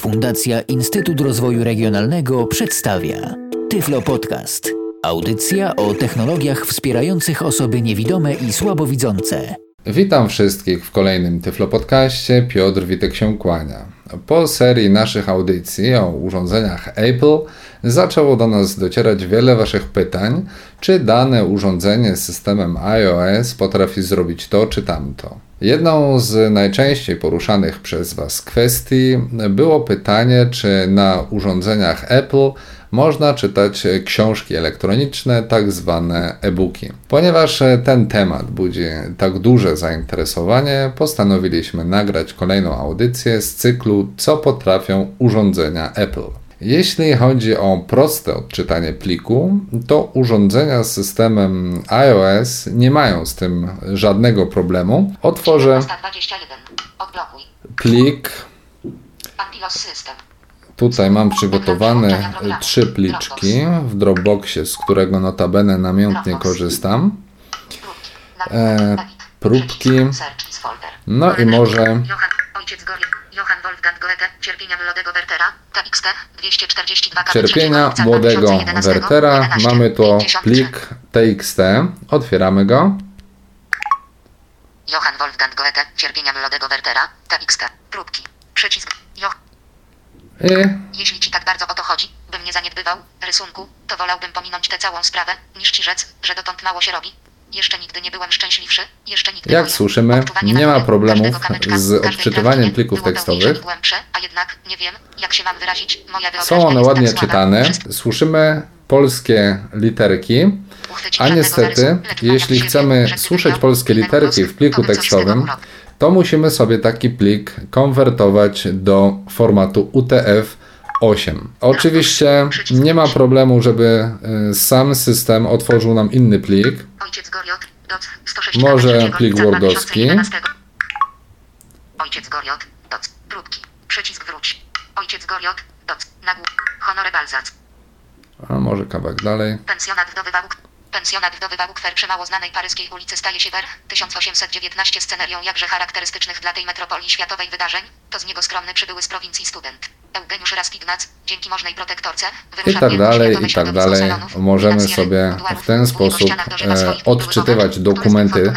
Fundacja Instytut Rozwoju Regionalnego przedstawia Tyflo Podcast. Audycja o technologiach wspierających osoby niewidome i słabowidzące. Witam wszystkich w kolejnym Tyflo Podcaście. Piotr Witek się kłania. Po serii naszych audycji o urządzeniach Apple zaczęło do nas docierać wiele Waszych pytań, czy dane urządzenie z systemem iOS potrafi zrobić to czy tamto. Jedną z najczęściej poruszanych przez Was kwestii było pytanie, czy na urządzeniach Apple można czytać książki elektroniczne, tak zwane e-booki. Ponieważ ten temat budzi tak duże zainteresowanie, postanowiliśmy nagrać kolejną audycję z cyklu Co potrafią urządzenia Apple. Jeśli chodzi o proste odczytanie pliku, to urządzenia z systemem iOS nie mają z tym żadnego problemu. Otworzę plik. Tutaj mam przygotowane trzy pliczki w Dropboxie, z którego notabene namiętnie korzystam. E, próbki. No i może Cierpienia młodego Wertera, TXT, 242 Cierpienia młodego Wertera, mamy tu plik TXT, otwieramy go. Johann Wolfgang Goethe, Cierpienia młodego Wertera, TXT, próbki, przycisk, I... Jeśli ci tak bardzo o to chodzi, bym nie zaniedbywał rysunku, to wolałbym pominąć tę całą sprawę, niż ci rzec, że dotąd mało się robi. Jeszcze nigdy nie byłem szczęśliwszy. Jeszcze nigdy Jak słyszymy, nie ma problemów z odczytywaniem plików tekstowych. Są one ładnie tak czytane. Słyszymy polskie literki, a niestety, jeśli chcemy słyszeć polskie literki w pliku tekstowym, to musimy sobie taki plik konwertować do formatu UTF 8. Oczywiście nie ma problemu, żeby y, sam system otworzył nam inny plik. Może plik wordowski. Ojciec Goriot, doc, próbki, przycisk wróć. Ojciec Goriot, doc, nagłów, honore balzac. A może kawałek dalej. Pensjonat wdowy Wałuk. Pensjonat wdowy Wałukwer przy mało znanej paryskiej ulicy staje się Wer 1819 scenerią jakże charakterystycznych dla tej metropolii światowej wydarzeń. To z niego skromny przybyły z prowincji student. Eugeniusz Raskignac, dzięki możnej protektorce, i tak dalej, i tak dalej. Możemy sobie w ten sposób e, odczytywać dokumenty,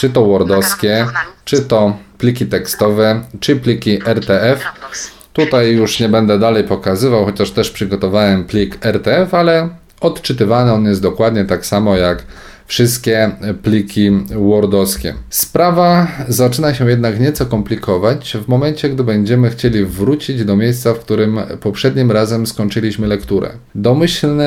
czy to wordowskie, czy to pliki tekstowe, czy pliki RTF. Tutaj już nie będę dalej pokazywał, chociaż też przygotowałem plik RTF, ale odczytywany on jest dokładnie tak samo jak wszystkie pliki Wordowskie. Sprawa zaczyna się jednak nieco komplikować w momencie, gdy będziemy chcieli wrócić do miejsca, w którym poprzednim razem skończyliśmy lekturę. Domyślny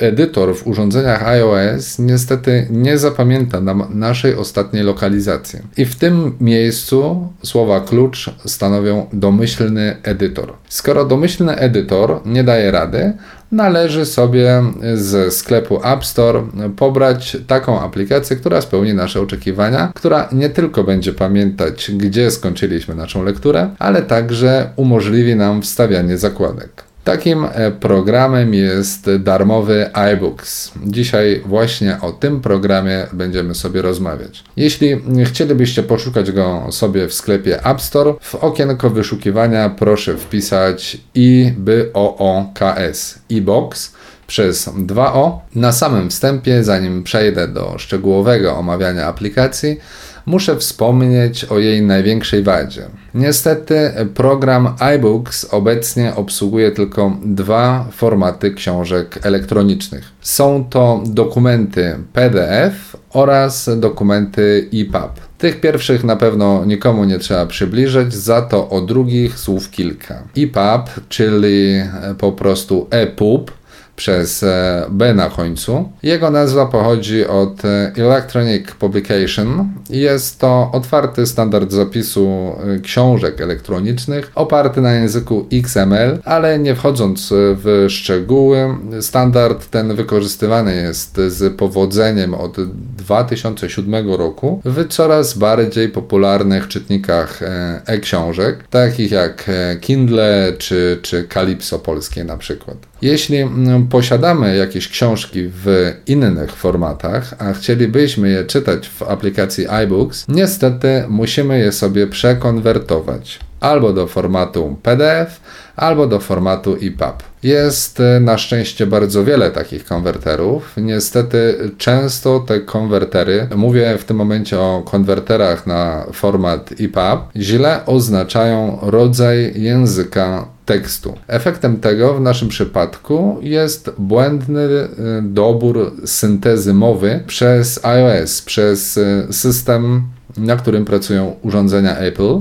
edytor w urządzeniach iOS niestety nie zapamięta nam naszej ostatniej lokalizacji. I w tym miejscu słowa klucz stanowią domyślny edytor. Skoro domyślny edytor nie daje rady, należy sobie ze sklepu App Store pobrać taką aplikację, która spełni nasze oczekiwania, która nie tylko będzie pamiętać, gdzie skończyliśmy naszą lekturę, ale także umożliwi nam wstawianie zakładek. Takim e, programem jest darmowy iBooks. Dzisiaj właśnie o tym programie będziemy sobie rozmawiać. Jeśli chcielibyście poszukać go sobie w sklepie App Store, w okienko wyszukiwania proszę wpisać IBOOKS iBox przez 2O. Na samym wstępie, zanim przejdę do szczegółowego omawiania aplikacji, muszę wspomnieć o jej największej wadzie. Niestety program iBooks obecnie obsługuje tylko dwa formaty książek elektronicznych. Są to dokumenty PDF oraz dokumenty EPUB. Tych pierwszych na pewno nikomu nie trzeba przybliżać, za to o drugich słów kilka. EPUB, czyli po prostu EPUB, przez e, B na końcu. Jego nazwa pochodzi od e, Electronic Publication. Jest to otwarty standard zapisu e, książek elektronicznych, oparty na języku XML, ale nie wchodząc w szczegóły, standard ten wykorzystywany jest z powodzeniem od 2007 roku w coraz bardziej popularnych czytnikach e-książek, takich jak Kindle czy, czy Calypso polskie na przykład. Jeśli posiadamy jakieś książki w innych formatach, a chcielibyśmy je czytać w aplikacji iBooks, niestety musimy je sobie przekonwertować. albo do formatu PDF, albo do formatu EPUB. Jest e, na szczęście bardzo wiele takich konwerterów. Niestety często te konwertery, mówię w tym momencie o konwerterach na format EPUB, źle oznaczają rodzaj języka tekstu. Efektem tego w naszym przypadku jest błędny e, dobór syntezy mowy przez iOS, przez e, system, na którym pracują urządzenia Apple.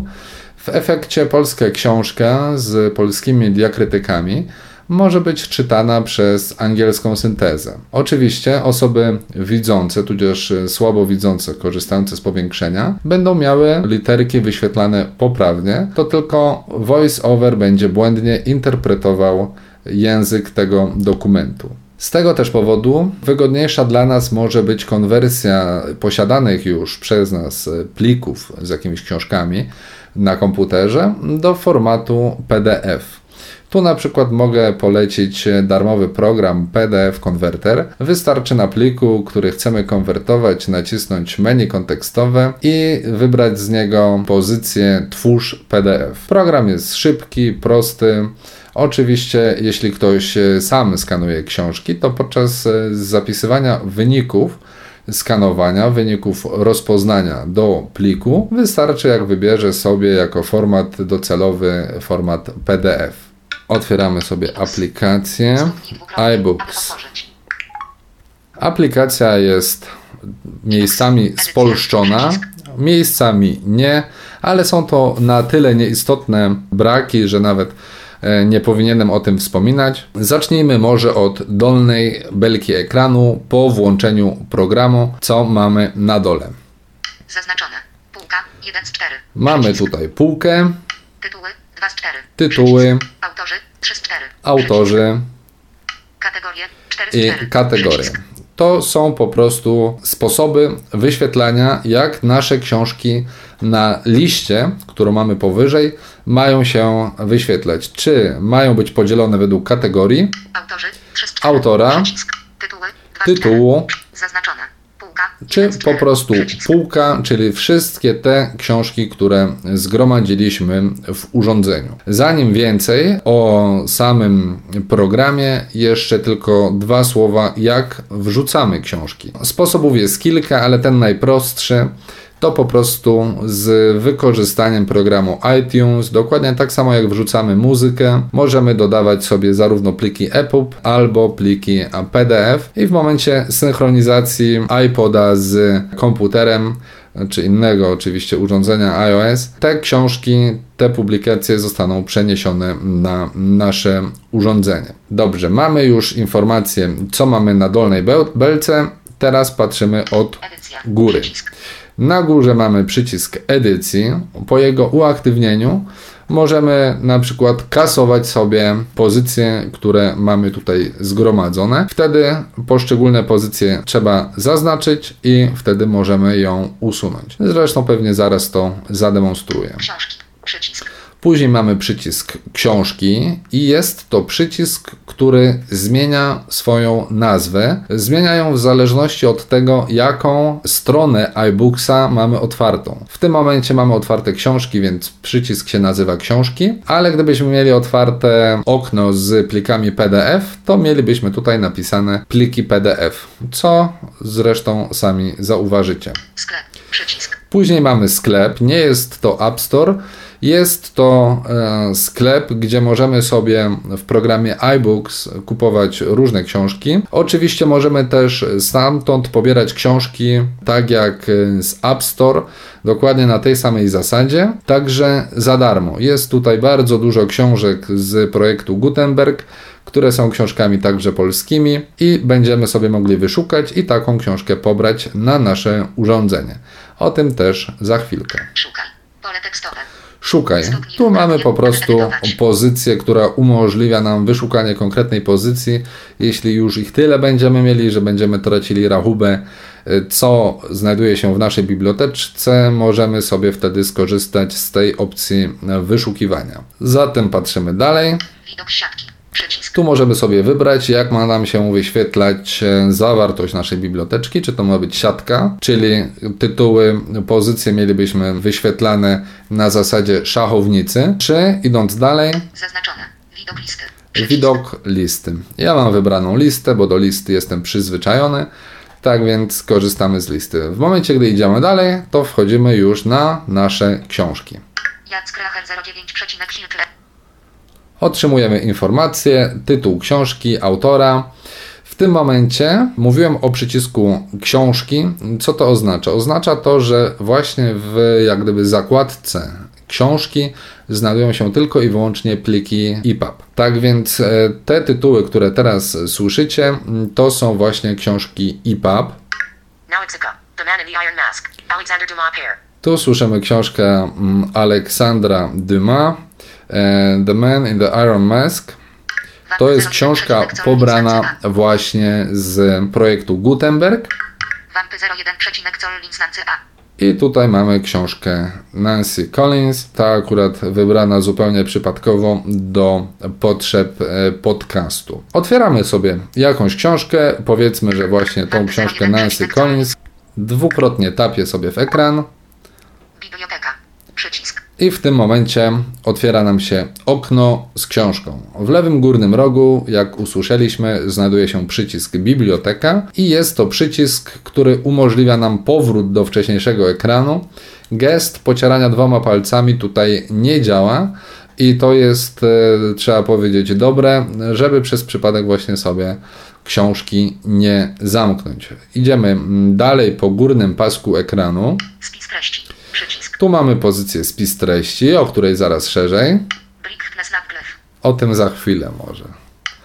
W efekcie polska książka z polskimi diakrytykami może być czytana przez angielską syntezę. Oczywiście osoby widzące, tudzież słabo widzące, korzystające z powiększenia, będą miały literki wyświetlane poprawnie, to tylko voice-over będzie błędnie interpretował język tego dokumentu. Z tego też powodu wygodniejsza dla nas może być konwersja posiadanych już przez nas plików z jakimiś książkami na komputerze do formatu PDF. Tu na przykład mogę polecić darmowy program PDF Converter. Wystarczy na pliku, który chcemy konwertować, nacisnąć menu kontekstowe i wybrać z niego pozycję Twórz PDF. Program jest szybki, prosty. Oczywiście, jeśli ktoś sam skanuje książki, to podczas zapisywania wyników skanowania wyników rozpoznania do pliku wystarczy jak wybierze sobie jako format docelowy format PDF. Otwieramy sobie aplikację iBooks. Aplikacja jest miejscami spolszczona, miejscami nie, ale są to na tyle nieistotne braki, że nawet E, nie powinienem o tym wspominać. Zacznijmy może od dolnej belki ekranu po włączeniu programu, co mamy na dole. Zaznaczone. Półka 1 z 4. Mamy tutaj półkę. Tytuły 2 z 4. Tytuły. Autorzy. 3 z 4. Autorzy. Kategorie. 4 z 4. I kategorie. To są po prostu sposoby wyświetlania, jak nasze książki na liście, którą mamy powyżej, mają się wyświetlać. Czy mają być podzielone według kategorii, autora, tytułu, zaznaczone, czy po prostu półka, czyli wszystkie te książki, które zgromadziliśmy w urządzeniu. Zanim więcej o samym programie, jeszcze tylko dwa słowa, jak wrzucamy książki. Sposobów jest kilka, ale ten najprostszy to po prostu z wykorzystaniem programu iTunes, dokładnie tak samo jak wrzucamy muzykę, możemy dodawać sobie zarówno pliki EPUB albo pliki PDF i w momencie synchronizacji iPoda z komputerem czy innego oczywiście urządzenia iOS, te książki, te publikacje zostaną przeniesione na nasze urządzenie. Dobrze, mamy już informację, co mamy na dolnej belce. Teraz patrzymy od góry. Na górze mamy przycisk edycji. Po jego uaktywnieniu możemy na przykład kasować sobie pozycje, które mamy tutaj zgromadzone. Wtedy poszczególne pozycje trzeba zaznaczyć i wtedy możemy ją usunąć. Zresztą pewnie zaraz to zademonstruję. Książki, przycisk. Później mamy przycisk książki i jest to przycisk, który zmienia swoją nazwę. Zmienia ją w zależności od tego, jaką stronę iBooksa mamy otwartą. W tym momencie mamy otwarte książki, więc przycisk się nazywa książki, ale gdybyśmy mieli otwarte okno z plikami PDF, to mielibyśmy tutaj napisane pliki PDF, co zresztą sami zauważycie. Sklep, przycisk. Później mamy sklep, nie jest to App Store, jest to e, sklep, gdzie możemy sobie w programie iBooks kupować różne książki. Oczywiście możemy też stamtąd pobierać książki tak jak z App Store, dokładnie na tej samej zasadzie, także za darmo. Jest tutaj bardzo dużo książek z projektu Gutenberg które są książkami także polskimi i będziemy sobie mogli wyszukać i taką książkę pobrać na nasze urządzenie. O tym też za chwilkę. Szukaj. Pole tekstowe. Szukaj. Tu mamy po prostu pozycję, która umożliwia nam wyszukanie konkretnej pozycji. Jeśli już ich tyle będziemy mieli, że będziemy tracili rachubę, y, co znajduje się w naszej biblioteczce, możemy sobie wtedy skorzystać z tej opcji wyszukiwania. Zatem patrzymy dalej. Widok siatki. Tu możemy sobie wybrać, jak ma nam się wyświetlać e, zawartość naszej biblioteczki, czy to ma być siatka, czyli tytuły, pozycje mielibyśmy wyświetlane na zasadzie szachownicy, czy idąc dalej, zaznaczone, widok listy. Widok listy. Ja mam wybraną listę, bo do listy jestem przyzwyczajony. Tak więc korzystamy z listy. W momencie, gdy idziemy dalej, to wchodzimy już na nasze książki. Otrzymujemy informację, tytuł książki, autora. W tym momencie mówiłem o przycisku książki. Co to oznacza? Oznacza to, że właśnie w jak gdyby zakładce książki znajdują się tylko i wyłącznie pliki EPUB. Tak więc e, te tytuły, które teraz słyszycie, to są właśnie książki EPUB. Tu słyszymy książkę Aleksandra Dumas, e, The Man in the Iron Mask. To jest książka pobrana właśnie z projektu Gutenberg. I tutaj mamy książkę Nancy Collins, ta akurat wybrana zupełnie przypadkowo do potrzeb e, podcastu. Otwieramy sobie jakąś książkę, powiedzmy, że właśnie tą książkę Nancy Collins. Dwukrotnie tapię sobie w ekran. Biblioteka. Przycisk. I w tym momencie otwiera nam się okno z książką. W lewym górnym rogu, jak usłyszeliśmy, znajduje się przycisk Biblioteka i jest to przycisk, który umożliwia nam powrót do wcześniejszego ekranu. Gest pocierania dwoma palcami tutaj nie działa. I to jest, e, trzeba powiedzieć, dobre, żeby przez przypadek właśnie sobie książki nie zamknąć. Idziemy dalej po górnym pasku ekranu. Spis treści. Przycisk. Tu mamy pozycję spis treści, o której zaraz szerzej. O tym za chwilę może.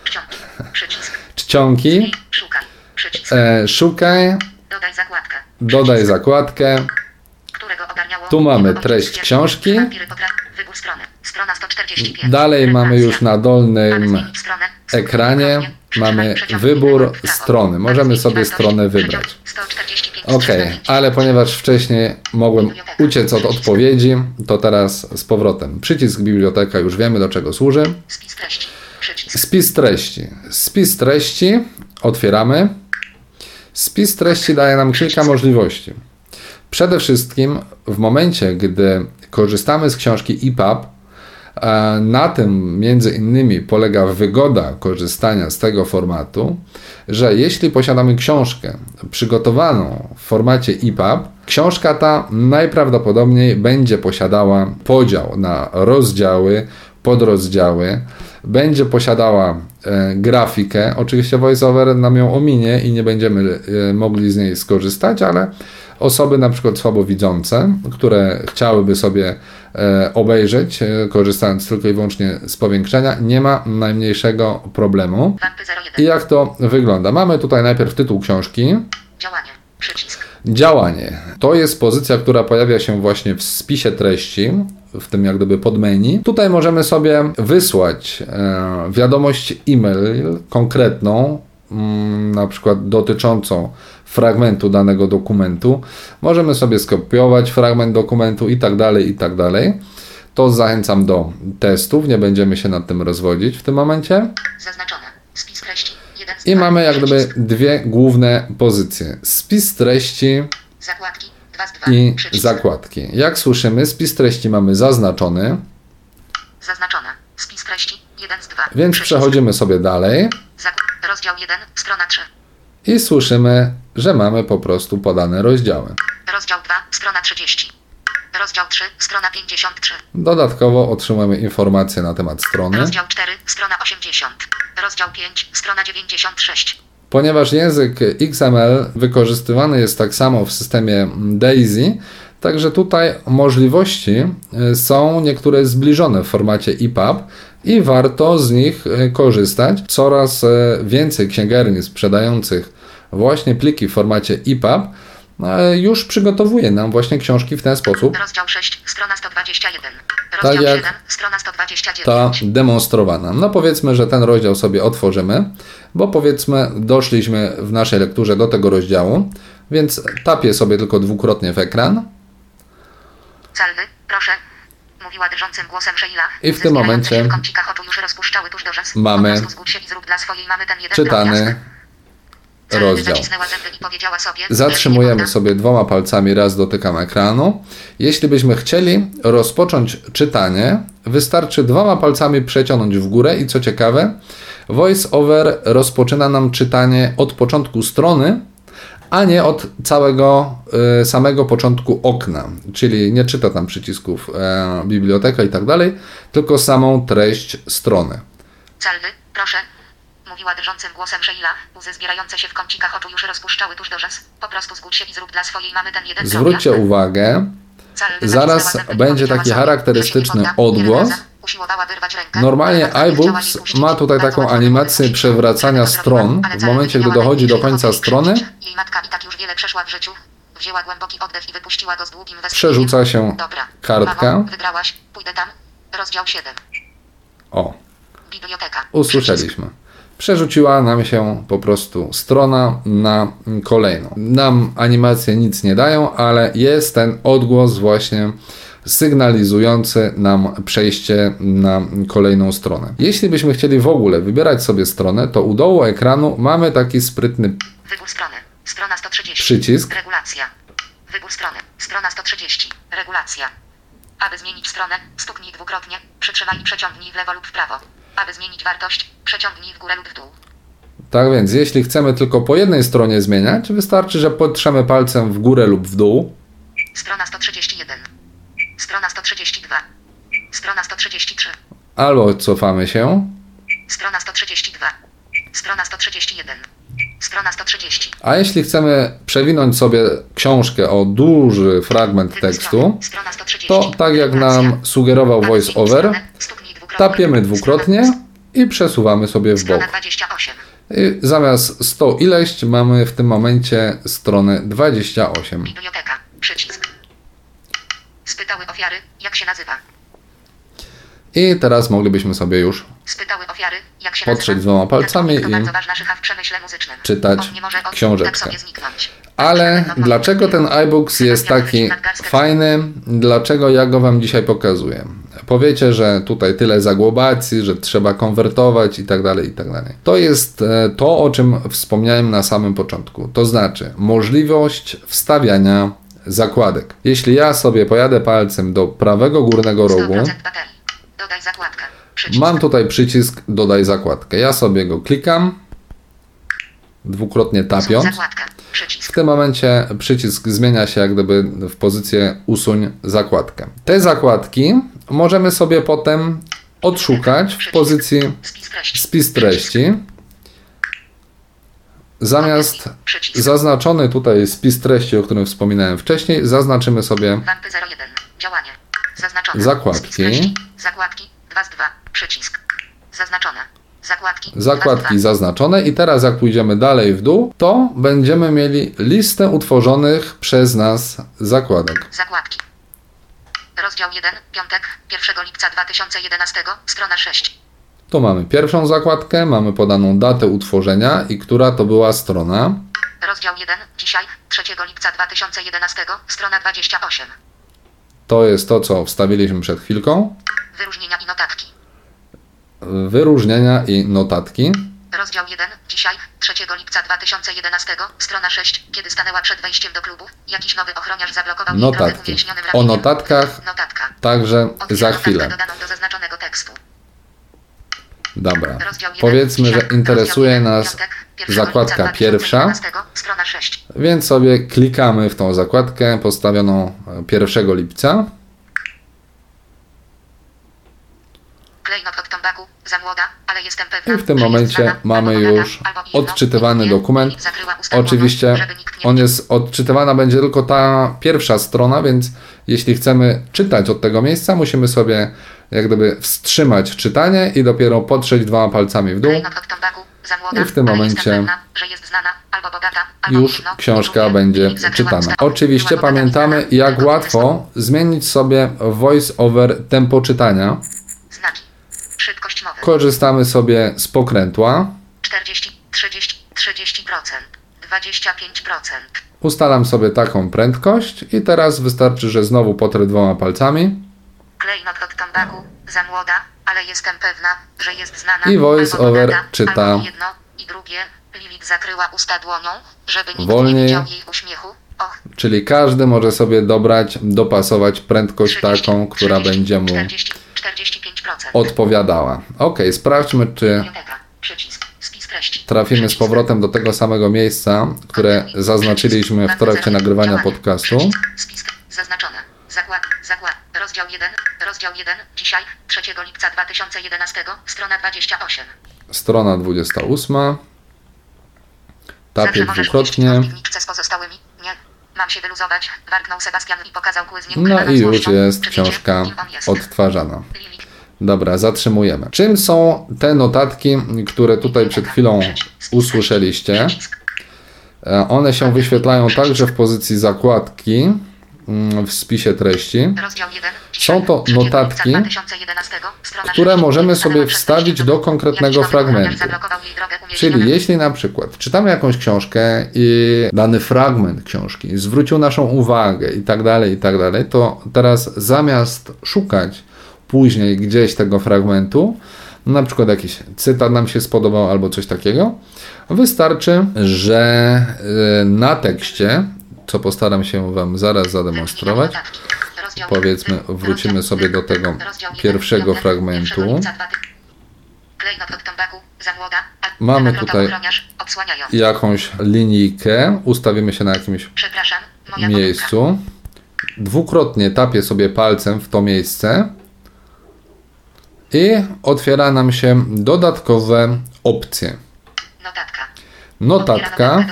Czcionki. Przycisk. Czcionki. Szukaj. Przycisk. E, szukaj. Dodaj zakładkę. Dodaj zakładkę. Tu mamy treść książki. Wybór strony. Strona 145. Dalej mamy już na dolnym ekranie mamy wybór strony. Możemy sobie stronę wybrać. Ok, ale ponieważ wcześniej mogłem uciec od odpowiedzi, to teraz z powrotem. Przycisk biblioteka już wiemy do czego służy. Spis treści. Spis treści otwieramy. Spis treści daje nam kilka możliwości. Przede wszystkim w momencie, gdy korzystamy z książki EPUB, na tym między innymi polega wygoda korzystania z tego formatu, że jeśli posiadamy książkę przygotowaną w formacie EPUB, książka ta najprawdopodobniej będzie posiadała podział na rozdziały, podrozdziały, będzie posiadała e, grafikę. Oczywiście VoiceOver nam ją ominie i nie będziemy e, mogli z niej skorzystać, ale osoby na przykład słabowidzące, które chciałyby sobie e, obejrzeć, e, korzystając tylko i wyłącznie z powiększenia, nie ma najmniejszego problemu. I jak to wygląda? Mamy tutaj najpierw tytuł książki. Działanie. Przycisk. Działanie. To jest pozycja, która pojawia się właśnie w spisie treści, w tym jak gdyby podmenu. Tutaj możemy sobie wysłać e, wiadomość e-mail konkretną, mm, na przykład dotyczącą fragmentu danego dokumentu. Możemy sobie skopiować fragment dokumentu i tak dalej, i tak dalej. To zachęcam do testów, nie będziemy się nad tym rozwodzić w tym momencie. Zaznaczone. Spis treści. I mamy jak gdyby dwie główne pozycje. Spis treści zakładki, i zakładki. Jak słyszymy, spis treści mamy zaznaczony. Zaznaczone. Spis treści 1 z 2. Więc przechodzimy sobie dalej. Rozdział 1, strona 3 i słyszymy, że mamy po prostu podane rozdziały. Rozdział 2, strona 30. Rozdział 3, strona 53. Dodatkowo otrzymujemy informacje na temat strony. Rozdział 4, strona 80. Rozdział 5, strona 96. Ponieważ język XML wykorzystywany jest tak samo w systemie DAISY, także tutaj możliwości e, są niektóre zbliżone w formacie EPUB i warto z nich e, korzystać. Coraz e, więcej księgarni sprzedających właśnie pliki w formacie EPUB e, już przygotowuje nam właśnie książki w ten sposób. Rozdział 6, strona 121. Rozdział tak jak 7, strona 129. Ta demonstrowana. No powiedzmy, że ten rozdział sobie otworzymy, bo powiedzmy doszliśmy w naszej lekturze do tego rozdziału, więc tapię sobie tylko dwukrotnie w ekran. Celny, proszę, mówiła drżącym głosem Sheila. I w tym momencie. Mamy. Po prostu zgódź się i zrób dla swojej mamy ten jeden Czytany rozdział. Zatrzymujemy "Lecz nie sobie dwoma palcami, raz dotykam ekranu. Jeśli byśmy chcieli rozpocząć czytanie, wystarczy dwoma palcami przeciągnąć w górę i co ciekawe, VoiceOver rozpoczyna nam czytanie od początku strony, a nie od całego y, samego początku okna, czyli nie czyta tam przycisków e, biblioteka i tak dalej, tylko samą treść strony. Celny, proszę. Mówiła drżącym głosem Sheila, łzy zbierające się w kącikach oczu już rozpuszczały tuż do rzęs. Po prostu zgódź się i zrób dla swojej mamy ten jeden Zwróćcie drobiazg. uwagę, zaraz będzie taki charakterystyczny odgłos. Normalnie iBooks ma tutaj taką animację przewracania stron. W momencie, gdy dochodzi do końca strony. Przerzuca się 7. O, Biblioteka. usłyszeliśmy. Przerzuciła nam się po prostu strona na kolejną. Nam animacje nic nie dają, ale jest ten odgłos właśnie sygnalizujący nam przejście na kolejną stronę. Jeśli byśmy chcieli w ogóle wybierać sobie stronę, to u dołu ekranu mamy taki sprytny Wybór strony. Strona 130. Przycisk. Regulacja. Wybór strony. Strona 130. Regulacja. Aby zmienić stronę, stuknij dwukrotnie, przytrzymaj i przeciągnij w lewo lub w prawo. Aby zmienić wartość, przeciągnij w górę lub w dół. Tak więc, jeśli chcemy tylko po jednej stronie zmieniać, wystarczy, że podtrzemy palcem w górę lub w dół. Strona 131. Strona 132. Strona 133. Albo cofamy się, Strona 132. Strona 131. Strona 130. a jeśli chcemy przewinąć sobie książkę o duży fragment tekstu, strony. Strona 130. to tak jak nam sugerował VoiceOver. Tapiemy dwukrotnie i przesuwamy sobie w bok. Strona 28. I zamiast 100 ileś mamy w tym momencie stronę 28. Biblioteka. Przycisk. Spytały ofiary, jak się nazywa. I teraz moglibyśmy sobie już Spytały ofiary, jak się Potrzeć dwoma palcami i czytać książeczkę. tak. Ale dlaczego ten iBooks jest taki fajny? Dlaczego ja go Wam dzisiaj pokazuję? Powiecie, że tutaj tyle zagłobacji, że trzeba konwertować i tak dalej, i tak dalej. To jest e, to, o czym wspomniałem na samym początku. To znaczy możliwość wstawiania zakładek. Jeśli ja sobie pojadę palcem do prawego górnego rogu, 100% baterii. Dodaj zakładkę. Przycisk. mam tutaj przycisk dodaj zakładkę. Ja sobie go klikam, dwukrotnie tapiąc. W tym momencie przycisk zmienia się jak gdyby w pozycję usuń zakładkę. Te zakładki możemy sobie potem odszukać w pozycji Spis treści. Zamiast zaznaczony tutaj spis treści, o którym wspominałem wcześniej, zaznaczymy sobie Wampy 01. Działanie. Zaznaczone. Zakładki. Zakładki. 2 z 2. Przycisk. Zaznaczone. Zakładki. zakładki zaznaczone i teraz jak pójdziemy dalej w dół, to będziemy mieli listę utworzonych przez nas zakładek. Zakładki. Rozdział 1. Piątek. 1 lipca 2011. Strona 6. Tu mamy pierwszą zakładkę, mamy podaną datę utworzenia i która to była strona. Rozdział 1. Dzisiaj. 3 lipca 2011. Strona 28. To jest to, co wstawiliśmy przed chwilką. Wyróżnienia i notatki. Wyróżnienia i notatki. Rozdział 1. Dzisiaj, 3 lipca 2011, strona 6. Kiedy stanęła przed wejściem do klubu, jakiś nowy ochroniarz zablokował Notatki. O notatkach Notatka. także za chwilę. dodaną do zaznaczonego tekstu. Dobra. Rozdział 1. Powiedzmy, że interesuje rozdział 1, nas piątek, 1 zakładka pierwsza, 2011, Strona 6. więc sobie klikamy w tą zakładkę postawioną e, 1 lipca. Klejnot od tombaku, za młoda, I w tym momencie mamy już odczytywany dokument. Oczywiście on jest odczytywana będzie tylko ta pierwsza strona, więc jeśli chcemy czytać od tego miejsca, musimy sobie jak gdyby wstrzymać czytanie i dopiero potrzeć dwoma palcami w dół. I w tym momencie już książka będzie czytana. Oczywiście pamiętamy, jak łatwo zmienić sobie voice over tempo czytania. Znaki. Szybkość mowy. Korzystamy sobie z pokrętła. 40, 30, 30%, 25%. Ustalam sobie taką prędkość i teraz wystarczy, że znowu potrę dwoma palcami. Klejnot od tombaku, za młoda, ale jestem pewna, że jest znana. I voice albo over dodana, czyta. albo jedno i drugie. Lilith zakryła usta dłonią, żeby nikt Wolniej. nie widział jej uśmiechu. Och, Czyli każdy może sobie dobrać, dopasować prędkość 30, taką, która 40, będzie mu 40, 45%. Odpowiadała. Ok, sprawdźmy, czy trafimy z powrotem do tego samego miejsca, które zaznaczyliśmy w trakcie nagrywania podcastu. Zaznaczone. Zakład. Zakład. Rozdział 1. Rozdział 1. Dzisiaj. 3 lipca 2011. Strona 28. Strona 28. Zawsze Tapię dwukrotnie. z pozostałymi. Mam się wyluzować. Warknął Sebastian i pokazał kły z No i już jest książka odtwarzana. Dobra, zatrzymujemy. Czym są te notatki, które tutaj przed chwilą usłyszeliście? E, One się wyświetlają także w pozycji zakładki w spisie treści, Rozdział 1. Są to 3 lipca notatki, 2011, strona które 6. możemy sobie wstawić do konkretnego fragmentu. Czyli jeśli na przykład czytamy jakąś książkę i dany fragment książki zwrócił naszą uwagę i tak dalej, i tak dalej, to teraz zamiast szukać później gdzieś tego fragmentu, na przykład jakiś cytat nam się spodobał albo coś takiego, wystarczy, że y, na tekście, co postaram się Wam zaraz zademonstrować, Powiedzmy, wrócimy sobie do tego pierwszego fragmentu. Mamy tutaj jakąś linijkę, ustawimy się na jakimś miejscu. Dwukrotnie tapię sobie palcem w to miejsce i otwiera nam się dodatkowe opcje. Notatka. Notatka.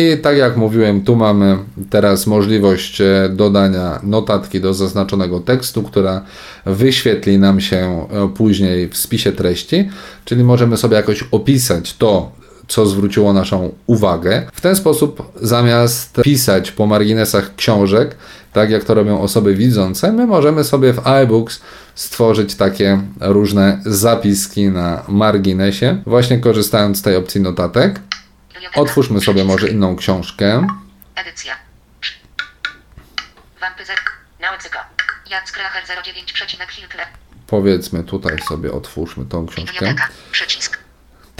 I tak jak mówiłem, tu mamy teraz możliwość e, dodania notatki do zaznaczonego tekstu, która wyświetli nam się e, później w spisie treści, czyli możemy sobie jakoś opisać to, co zwróciło naszą uwagę. W ten sposób, zamiast pisać po marginesach książek, tak jak to robią osoby widzące, my możemy sobie w iBooks stworzyć takie różne zapiski na marginesie, właśnie korzystając z tej opcji notatek. Otwórzmy sobie może inną książkę. Edycja. Wampyzer. Now it's a go. Jan Skracher 09 przecinek Hiltle. Powiedzmy tutaj sobie otwórzmy tą książkę. Przycisk.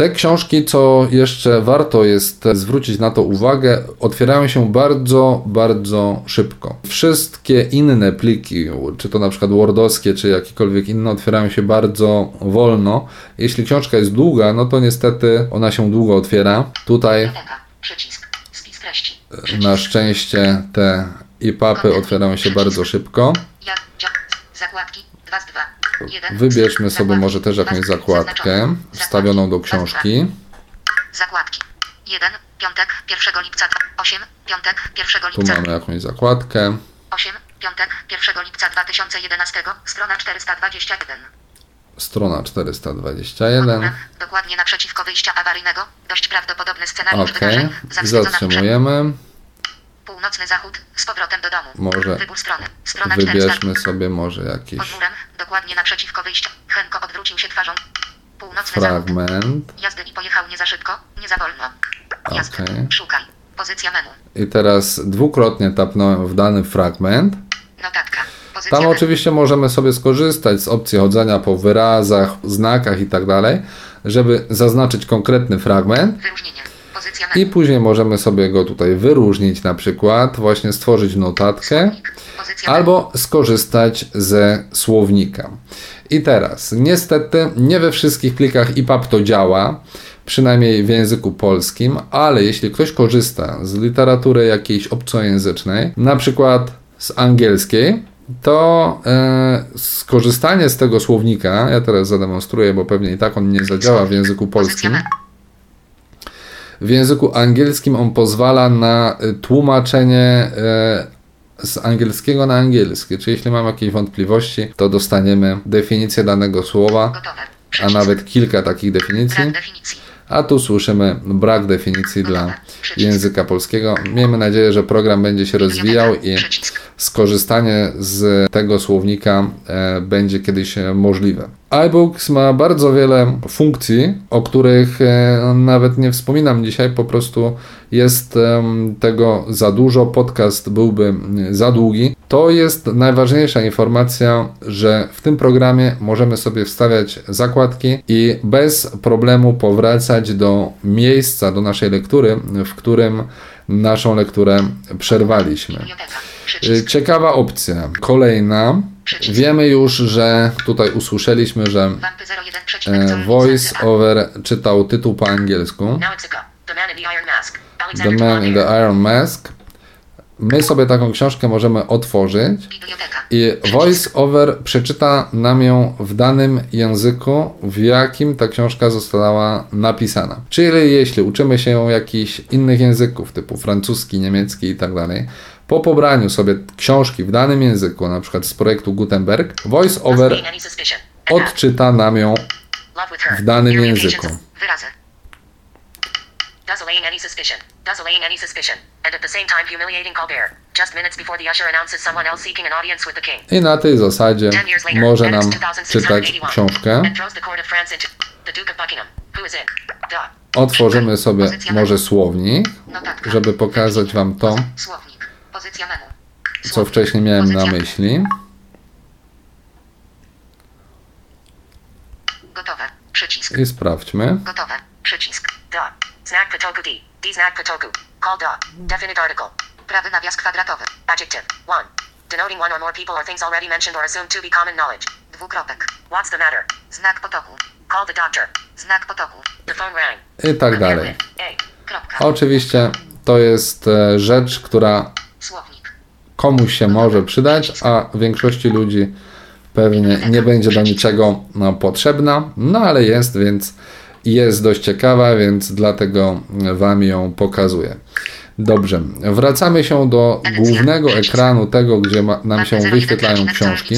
Te książki, co jeszcze warto jest zwrócić na to uwagę, otwierają się bardzo, bardzo szybko. Wszystkie inne pliki, czy to na przykład Wordowskie, czy jakiekolwiek inne, otwierają się bardzo wolno. Jeśli książka jest długa, no to niestety ona się długo otwiera. Tutaj na szczęście te EPUBy otwierają się bardzo szybko. Zakładki, 2 z 2. 1. Wybierzmy sobie może też jakąś zakładkę wstawioną do książki. Zakładki. 1. Piątek, 1 lipca 8. Piątek, 1 Tu lipca mamy jakąś zakładkę. 8. Piątek, 1 lipca 2011. Strona 421. Strona 421. Górę, Dokładnie naprzeciwko wyjścia awaryjnego. Dość prawdopodobny scenariusz Ok. wydarzeń. Zatrzymujemy. Północny zachód. Z powrotem do domu. Może Wybór strony. Strona 400. Wybierzmy sobie może jakiś Pod murem. Dokładnie naprzeciwko wyjścia. Henko odwrócił się twarzą. Północny zachód. fragment. Jazdy i pojechał nie za szybko, nie za wolno. Jazdy. Okej. Szukaj. Pozycja menu. I teraz dwukrotnie tapnąłem w dany fragment. Notatka. Pozycja Tam menu. oczywiście możemy sobie skorzystać z opcji chodzenia po wyrazach, znakach i tak dalej, żeby zaznaczyć konkretny fragment. Wyróżnienie. I później możemy sobie go tutaj wyróżnić, na przykład właśnie stworzyć notatkę. Albo skorzystać ze słownika. I teraz, niestety, nie we wszystkich plikach EPUB to działa, przynajmniej w języku polskim, ale jeśli ktoś korzysta z literatury jakiejś obcojęzycznej, na przykład z angielskiej, to e, skorzystanie z tego słownika, ja teraz zademonstruję, bo pewnie i tak on nie zadziała w języku polskim. W języku angielskim on pozwala na y, tłumaczenie e, z angielskiego na angielski. Czyli jeśli mam jakieś wątpliwości, to dostaniemy definicję danego słowa, a nawet kilka takich definicji. A tu słyszymy brak definicji dla języka polskiego. Miejmy nadzieję, że program będzie się rozwijał i. skorzystanie z tego słownika e, będzie kiedyś możliwe. iBooks ma bardzo wiele funkcji, o których e, nawet nie wspominam dzisiaj, po prostu jest tego za dużo, podcast byłby za długi. To jest najważniejsza informacja, że w tym programie możemy sobie wstawiać zakładki i bez problemu powracać do miejsca, do naszej lektury, w którym naszą lekturę przerwaliśmy. Y, ciekawa opcja. Kolejna. Wiemy już, że tutaj usłyszeliśmy, że e, Voice Over czytał tytuł po angielsku. The Man in the Iron Mask. My sobie taką książkę możemy otworzyć i Voice Over przeczyta nam ją w danym języku, w jakim ta książka została napisana. Czyli jeśli uczymy się jakichś innych języków, typu francuski, niemiecki i tak dalej, po pobraniu sobie książki w danym języku, na przykład z projektu Gutenberg, Voice Over odczyta nam ją w danym języku. Any suspicion. Any. And at the same time humiliating Colbert. Just minutes before the usher announces someone else seeking an audience with the king. I na tej zasadzie może nam czytać książkę. Otworzymy sobie może słownik, żeby pokazać Wam to, co wcześniej miałem na myśli. Gotowe. Przycisk. I sprawdźmy. Gotowe. Przycisk. Da. Znak potoku D. D znak potoku. Call da. Definite article. Prawy nawias kwadratowy. Adjective. 1. Denoting one or more people or things already mentioned or assumed to be common knowledge. Dwukropek. What's the matter? Znak potoku. Call the doctor. Znak potoku. The phone rang. I tak dalej. Oczywiście to jest e, rzecz, która komuś się może przydać, a większości ludzi pewnie nie będzie do niczego no, potrzebna, no ale jest, więc jest dość ciekawa, więc dlatego Wam ją pokazuję. Dobrze, wracamy się do głównego ekranu tego, gdzie ma, nam się wyświetlają książki.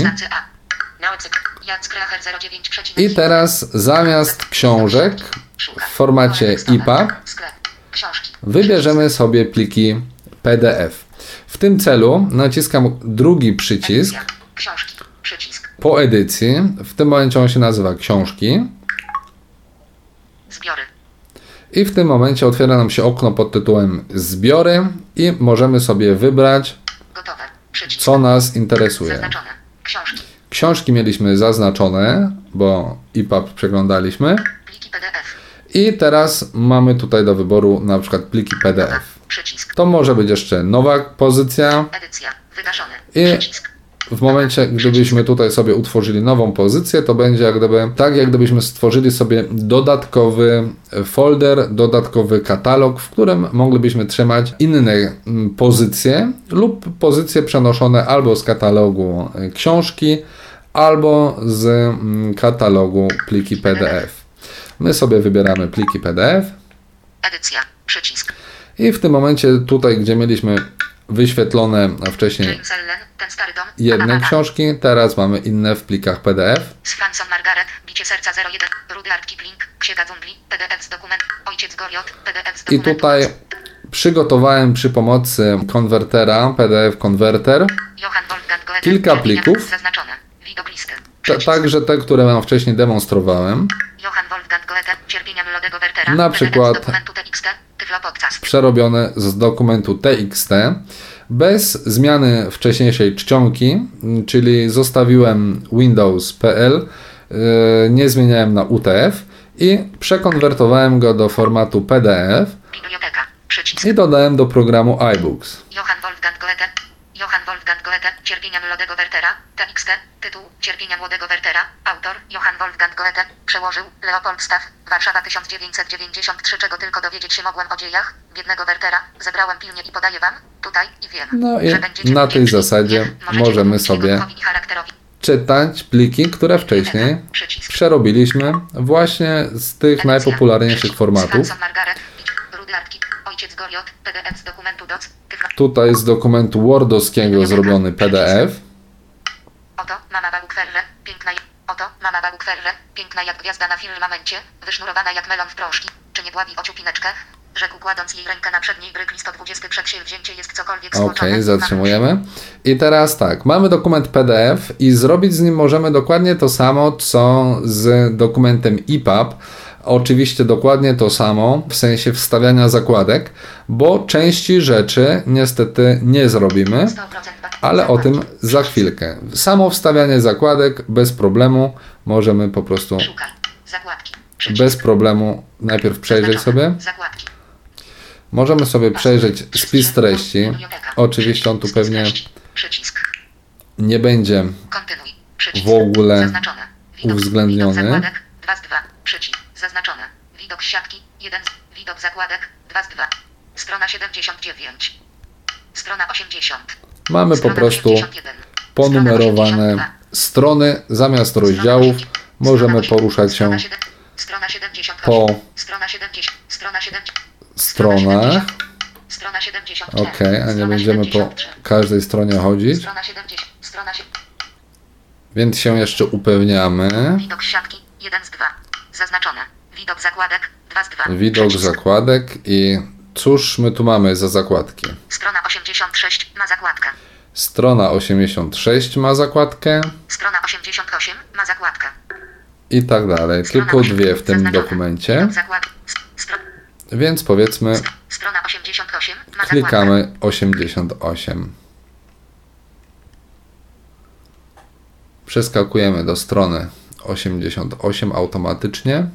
I teraz zamiast książek w formacie EPUB wybierzemy sobie pliki PDF. W tym celu naciskam drugi przycisk po edycji. W tym momencie on się nazywa książki. Zbiory. I w tym momencie otwiera nam się okno pod tytułem Zbiory i możemy sobie wybrać, co nas interesuje. Książki. Książki mieliśmy zaznaczone, bo EPUB przeglądaliśmy. Pliki PDF. I teraz mamy tutaj do wyboru na przykład pliki PDF. To może być jeszcze nowa pozycja. Edycja. Wygaszone. I w momencie, gdybyśmy tutaj sobie utworzyli nową pozycję, to będzie jak gdyby, tak jak gdybyśmy stworzyli sobie dodatkowy folder, dodatkowy katalog, w którym moglibyśmy trzymać inne mm, pozycje lub pozycje przenoszone albo z katalogu e, książki, albo z mm, katalogu pliki PDF. My sobie wybieramy pliki PDF. Edycja, przycisk. I w tym momencie tutaj, gdzie mieliśmy wyświetlone wcześniej jedne książki, teraz mamy inne w plikach PDF. Franson Margaret, Bicie Serca 01, Rudyard Kipling, Księga Dżungli, PDF z dokument, Ojciec Goriot, PDF z dokumentu. I tutaj przygotowałem przy pomocy konwertera, PDF konwerter, kilka plików, także te, które wam wcześniej demonstrowałem. Na przykład przerobione z dokumentu TXT bez zmiany wcześniejszej czcionki, czyli zostawiłem Windows.pl, yy, nie zmieniałem na UTF i przekonwertowałem go do formatu PDF i dodałem do programu iBooks. Johann Wolfgang Goethe, Cierpienia młodego Wertera, TXT, tytuł Cierpienia młodego Wertera, autor Johann Wolfgang Goethe, przełożył Leopold Staff, Warszawa 1993, czego tylko dowiedzieć się mogłem o dziejach biednego Wertera, zebrałem pilnie i podaję wam, tutaj i wiem, no i na tej zasadzie możemy sobie czytać pliki, które wcześniej przerobiliśmy właśnie z tych najpopularniejszych formatów. Tutaj z dokumentu Wordowskiego zrobiony PDF. Oto mama Balukwerre, piękna Oto mama Balukwerre, piękna jak gwiazda na firmamencie, wysznurowana jak melon w proszki. Czy nie dławi o ciupineczkę? Rzekł kładąc jej rękę na przedniej bryk 120 przedsięwzięcie jest cokolwiek Okej, okay, zatrzymujemy. I teraz tak, mamy dokument PDF i zrobić z nim możemy dokładnie to samo, co z dokumentem EPUB. Oczywiście dokładnie to samo w sensie wstawiania zakładek, bo części rzeczy niestety nie zrobimy, ale o tym za chwilkę. Samo wstawianie zakładek bez problemu możemy po prostu bez problemu najpierw przejrzeć sobie. Możemy sobie przejrzeć spis treści. Oczywiście on tu pewnie nie będzie w ogóle uwzględniony. Zaznaczone. Widok siatki 1. Widok zakładek 2 z 2. Strona 79. Strona 80. Mamy po prostu ponumerowane strony zamiast rozdziałów. Możemy poruszać się po stronach. Ok, a nie będziemy po każdej stronie chodzić. Więc się jeszcze upewniamy. Widok siatki 1 z 2. Zaznaczone. Widok zakładek 2 z 2. Widok zakładek i cóż my tu mamy za zakładki? Strona 86 ma zakładkę. Strona 86 ma zakładkę. Strona 88 ma zakładkę. I tak dalej. Tylko dwie w tym dokumencie. Więc powiedzmy. Strona 88 ma klikamy 88. Przeskakujemy do strony 88 automatycznie.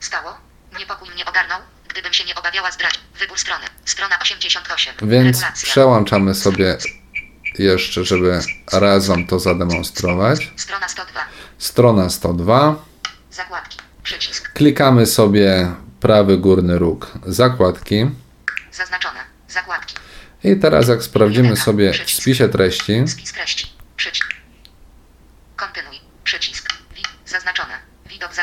Stało. Niepokój mnie ogarnął, gdybym się nie obawiała zdradzić. Wybór strony. Strona 88. Więc Regulacja. przełączamy sobie jeszcze, żeby razem to zademonstrować. Strona 102. Strona 102. Zakładki. Przycisk. Klikamy sobie prawy górny róg zakładki. Zaznaczone. Zakładki. I teraz jak sprawdzimy sobie w spisie treści. Spis treści. Przycisk. Kontynuuj.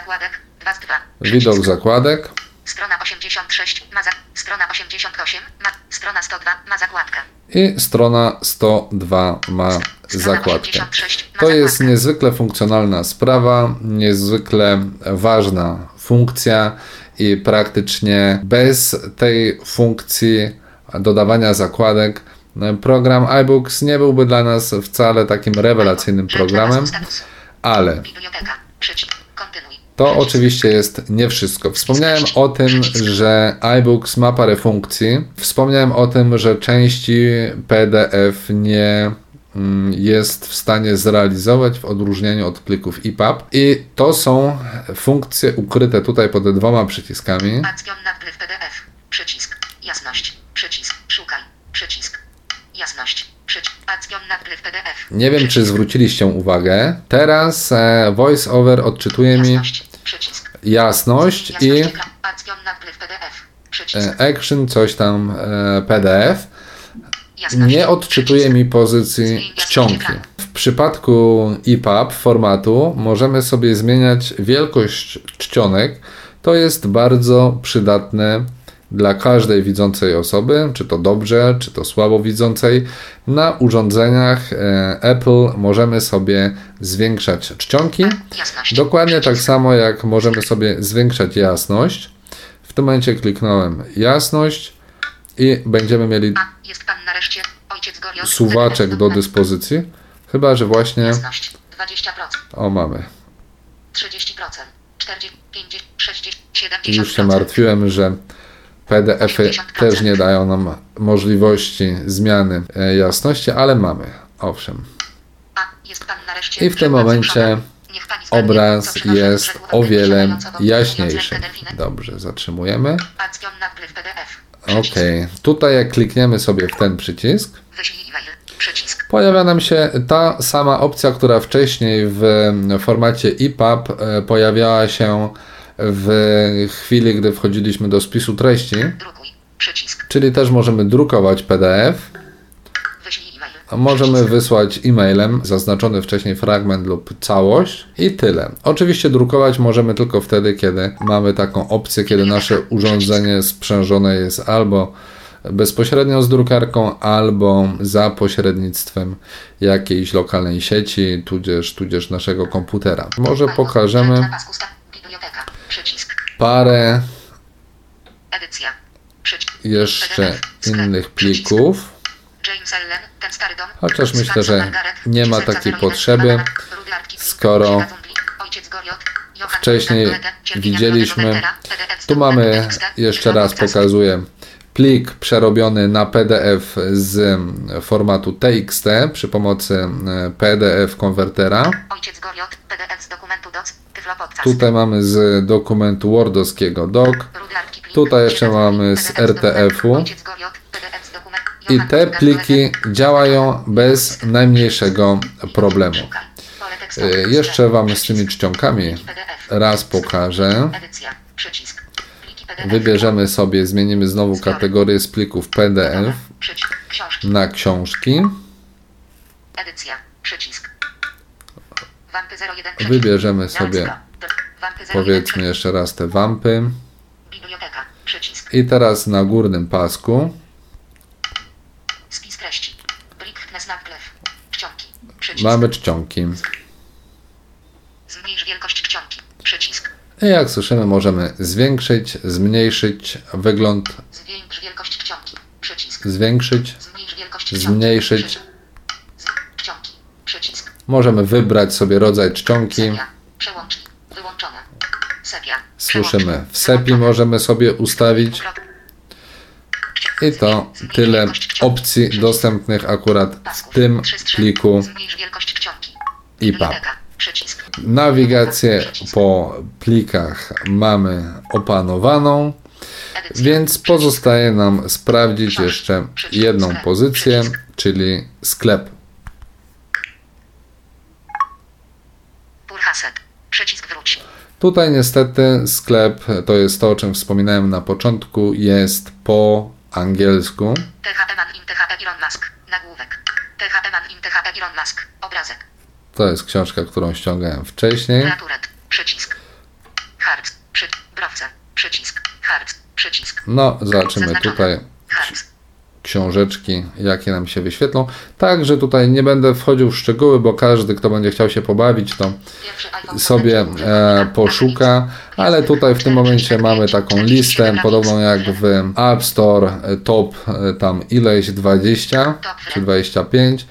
Zakładek 2 z 2. Widok zakładek. Strona 86 ma za... Strona 88 ma... Strona 102 ma zakładkę. I strona 102 ma zakładkę. To jest niezwykle funkcjonalna sprawa, niezwykle ważna funkcja i praktycznie bez tej funkcji dodawania zakładek program iBooks nie byłby dla nas wcale takim rewelacyjnym programem, ale to oczywiście jest nie wszystko. Wspomniałem o tym, że iBooks ma parę funkcji. Wspomniałem o tym, że części PDF nie mm, jest w stanie zrealizować w odróżnieniu od plików EPUB i to są funkcje ukryte tutaj pod dwoma przyciskami. PDF. Przycisk. Jasność. Przycisk. Szukaj. Przycisk. Jasność. Nie wiem, czy zwróciliście uwagę. Teraz e, VoiceOver odczytuje mi jasność i e, action coś tam e, PDF. Nie odczytuje mi pozycji czcionki. W przypadku EPUB formatu możemy sobie zmieniać wielkość czcionek. To jest bardzo przydatne dla każdej widzącej osoby, czy to dobrze, czy to słabo widzącej. Na urządzeniach e, Apple możemy sobie zwiększać czcionki, dokładnie tak samo jak możemy sobie zwiększać jasność. W tym momencie kliknąłem jasność i będziemy mieli suwaczek do dyspozycji. Chyba, że właśnie. O, mamy. 30%, 40, 50, 60, 70%. Już się martwiłem, że PDF-y też nie dają nam możliwości zmiany e, jasności, ale mamy, owszem. I w tym momencie obraz jest o wiele jaśniejszy. Dobrze, zatrzymujemy. Ok, tutaj jak klikniemy sobie w ten przycisk, pojawia nam się ta sama opcja, która wcześniej w formacie EPUB e, pojawiała się w chwili, gdy wchodziliśmy do spisu treści. Czyli też możemy drukować PDF. Możemy wysłać e-mailem zaznaczony wcześniej fragment lub całość i tyle. Oczywiście drukować możemy tylko wtedy, kiedy mamy taką opcję, kiedy nasze urządzenie sprzężone jest albo bezpośrednio z drukarką, albo za pośrednictwem jakiejś lokalnej sieci, tudzież, tudzież naszego komputera. Może pokażemy parę Edycja. jeszcze innych plików. Chociaż myślę, że nie ma takiej potrzeby, skoro wcześniej widzieliśmy. Tu mamy, jeszcze raz pokazuję, plik przerobiony na PDF z formatu TXT przy pomocy e, PDF konwertera. Tutaj mamy z dokumentu Wordowskiego doc. Tutaj jeszcze mamy z RTF-u. I te pliki działają bez najmniejszego problemu. E, jeszcze Wam z tymi czcionkami raz pokażę. Wybierzemy sobie, zmienimy znowu kategorię z plików PDF na książki. Wybierzemy sobie, powiedzmy jeszcze raz te wampy. I teraz na górnym pasku mamy czcionki. Zmniejsz wielkość czcionki. Przycisk. I jak słyszymy, możemy zwiększyć, zmniejszyć wygląd. Zwiększ wielkość czcionki. Przycisk. Zwiększyć, zmniejszyć. Możemy wybrać sobie rodzaj czcionki. Słyszymy. W sepi możemy sobie ustawić. I to tyle opcji dostępnych akurat w tym pliku. IPA. Nawigację po plikach mamy opanowaną, więc pozostaje nam sprawdzić jeszcze jedną pozycję, czyli sklep. Tutaj niestety sklep, to jest to, o czym wspominałem na początku, jest po angielsku. THP Man in THP Elon Musk. Nagłówek. THP Man in THP Elon Musk. Obrazek. To jest książka, którą ściągałem wcześniej. Przycisk. Przy... Browce. Przycisk. Przycisk. No, zobaczymy tutaj książeczki, jakie nam się wyświetlą. Także tutaj nie będę wchodził w szczegóły, bo każdy, kto będzie chciał się pobawić, to sobie e, poszuka, ale tutaj w tym momencie mamy taką listę, podobną jak w App Store, e, top e, tam ileś 20 czy 25,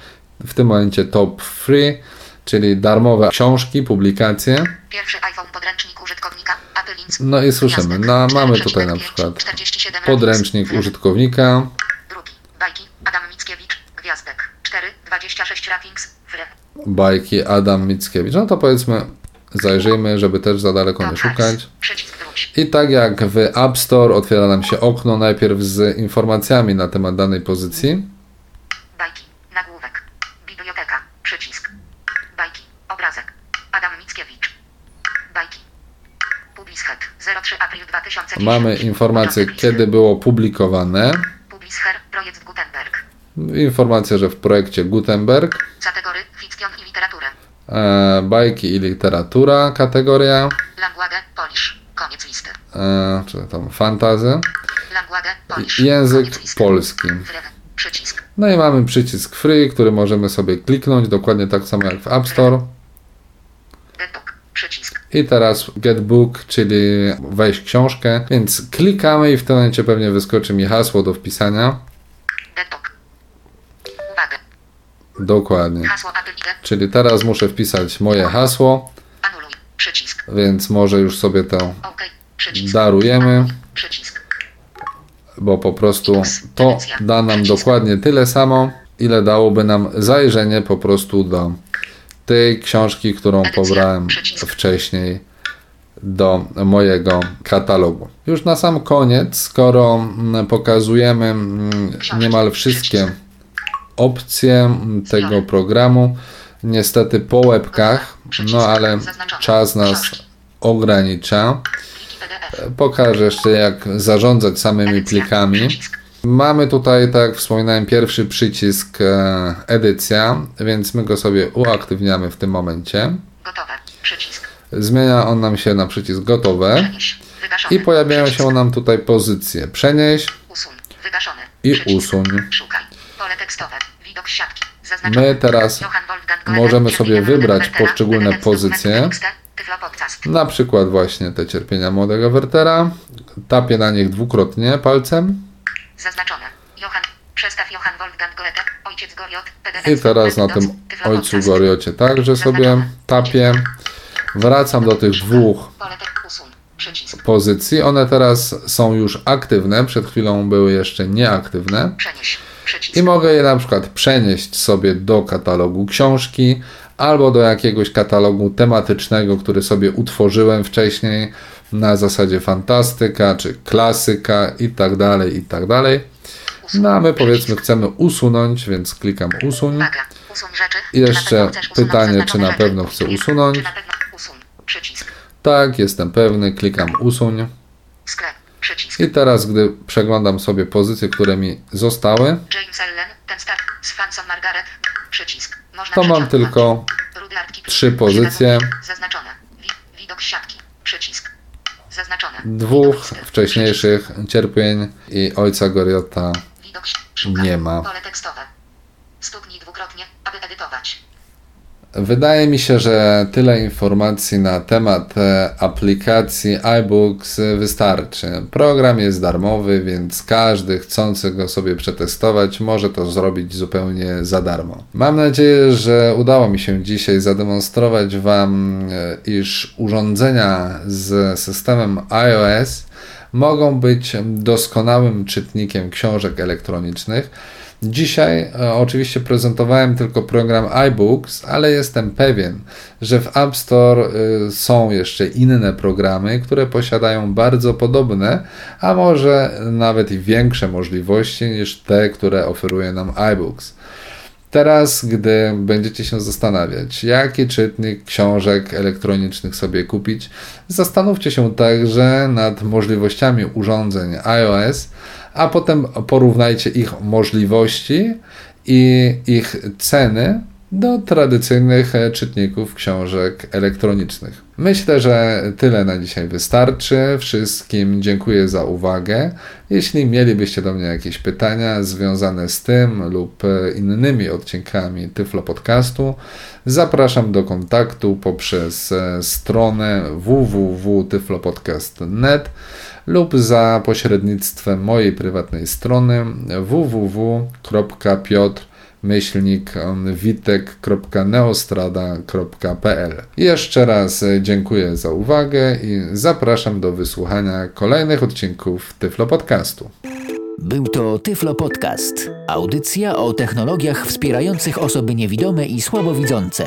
w tym momencie top free, czyli darmowe książki, publikacje. Pierwszy iPhone podręcznik użytkownika, No i słyszymy, no, mamy tutaj na przykład podręcznik użytkownika, Adam Mickiewicz, Gwiazdek. 4, 26 ratings, wry. Bajki Adam Mickiewicz. No to powiedzmy, zajrzyjmy, żeby też za daleko nie szukać. I tak jak w App Store otwiera nam się okno najpierw z informacjami na temat danej pozycji. Bajki, nagłówek, biblioteka, przycisk. Bajki, obrazek, Adam Mickiewicz. Bajki. Publishet, 03 april 2010. Mamy informację, kiedy było publikowane. Publisher, projekt Gutenberg. Informacja, że w projekcie Gutenberg. Kategory fikcjon i literaturę. E, bajki i literatura kategoria. Language, Polish. Koniec listy. E, czy tam fantazy. Language, Polish. Język polski. Przycisk. No i mamy przycisk free, który możemy sobie kliknąć, dokładnie tak samo jak w App Store. Getbook. Przycisk. I teraz Getbook, czyli wejść książkę, więc klikamy i w tym momencie pewnie wyskoczy mi hasło do wpisania. Dokładnie. Czyli teraz muszę wpisać moje hasło. Więc może już sobie to darujemy. Bo po prostu to da nam dokładnie tyle samo, ile dałoby nam zajrzenie po prostu do tej książki, którą pobrałem wcześniej do mojego katalogu. Już na sam koniec, skoro mm, pokazujemy mm, niemal wszystkie opcje tego programu. Niestety po łebkach, no ale czas nas ogranicza. Pokażę jeszcze jak zarządzać samymi plikami. Mamy tutaj, tak jak wspominałem, pierwszy przycisk e, edycja, więc my go sobie uaktywniamy w tym momencie. Gotowe. Przycisk. Zmienia on nam się na przycisk gotowe. I pojawiają się nam tutaj pozycje przenieś i usuń. Pole tekstowe. Widok siatki. My teraz możemy sobie wybrać poszczególne pozycje. Na przykład właśnie te cierpienia młodego Wertera. Tapię na nich dwukrotnie palcem. Zaznaczone. Przestaw Wolfgang Goethe. Ojciec Goriot. I teraz na tym ojcu Goriocie także sobie tapię. Wracam do tych dwóch pozycji. One teraz są już aktywne. Przed chwilą były jeszcze nieaktywne. I mogę je na przykład przenieść sobie do katalogu książki albo do jakiegoś katalogu tematycznego, który sobie utworzyłem wcześniej na zasadzie fantastyka czy klasyka i tak dalej, i tak dalej. No a my powiedzmy chcemy usunąć, więc klikam usuń. I jeszcze pytanie, czy na pewno chcę usunąć. Tak, jestem pewny, klikam usuń. I teraz, gdy przeglądam sobie pozycje, które mi zostały, to mam tylko trzy pozycje. Dwóch wcześniejszych cierpień i ojca Goriota nie ma. Stuknij dwukrotnie, aby edytować. Wydaje mi się, że tyle informacji na temat e, aplikacji iBooks wystarczy. Program jest darmowy, więc każdy chcący go sobie przetestować może to zrobić zupełnie za darmo. Mam nadzieję, że udało mi się dzisiaj zademonstrować Wam, e, iż urządzenia z systemem iOS mogą być doskonałym czytnikiem książek elektronicznych Dzisiaj e, oczywiście prezentowałem tylko program iBooks, ale jestem pewien, że w App Store e, są jeszcze inne programy, które posiadają bardzo podobne, a może nawet i większe możliwości niż te, które oferuje nam iBooks. Teraz, gdy będziecie się zastanawiać, jaki czytnik książek elektronicznych sobie kupić, zastanówcie się także nad możliwościami urządzeń iOS, a potem porównajcie ich możliwości i ich ceny do tradycyjnych e, czytników książek elektronicznych. Myślę, że tyle na dzisiaj wystarczy. Wszystkim dziękuję za uwagę. Jeśli mielibyście do mnie jakieś pytania związane z tym lub e, innymi odcinkami Tyflo Podcastu, zapraszam do kontaktu poprzez e, stronę www.tyflopodcast.net lub za pośrednictwem mojej prywatnej strony www.piotr myślnik witek.neostrada.pl. Jeszcze raz dziękuję za uwagę i zapraszam do wysłuchania kolejnych odcinków Tyflo Podcastu. Był to Tyflo Podcast. Audycja o technologiach wspierających osoby niewidome i słabowidzące.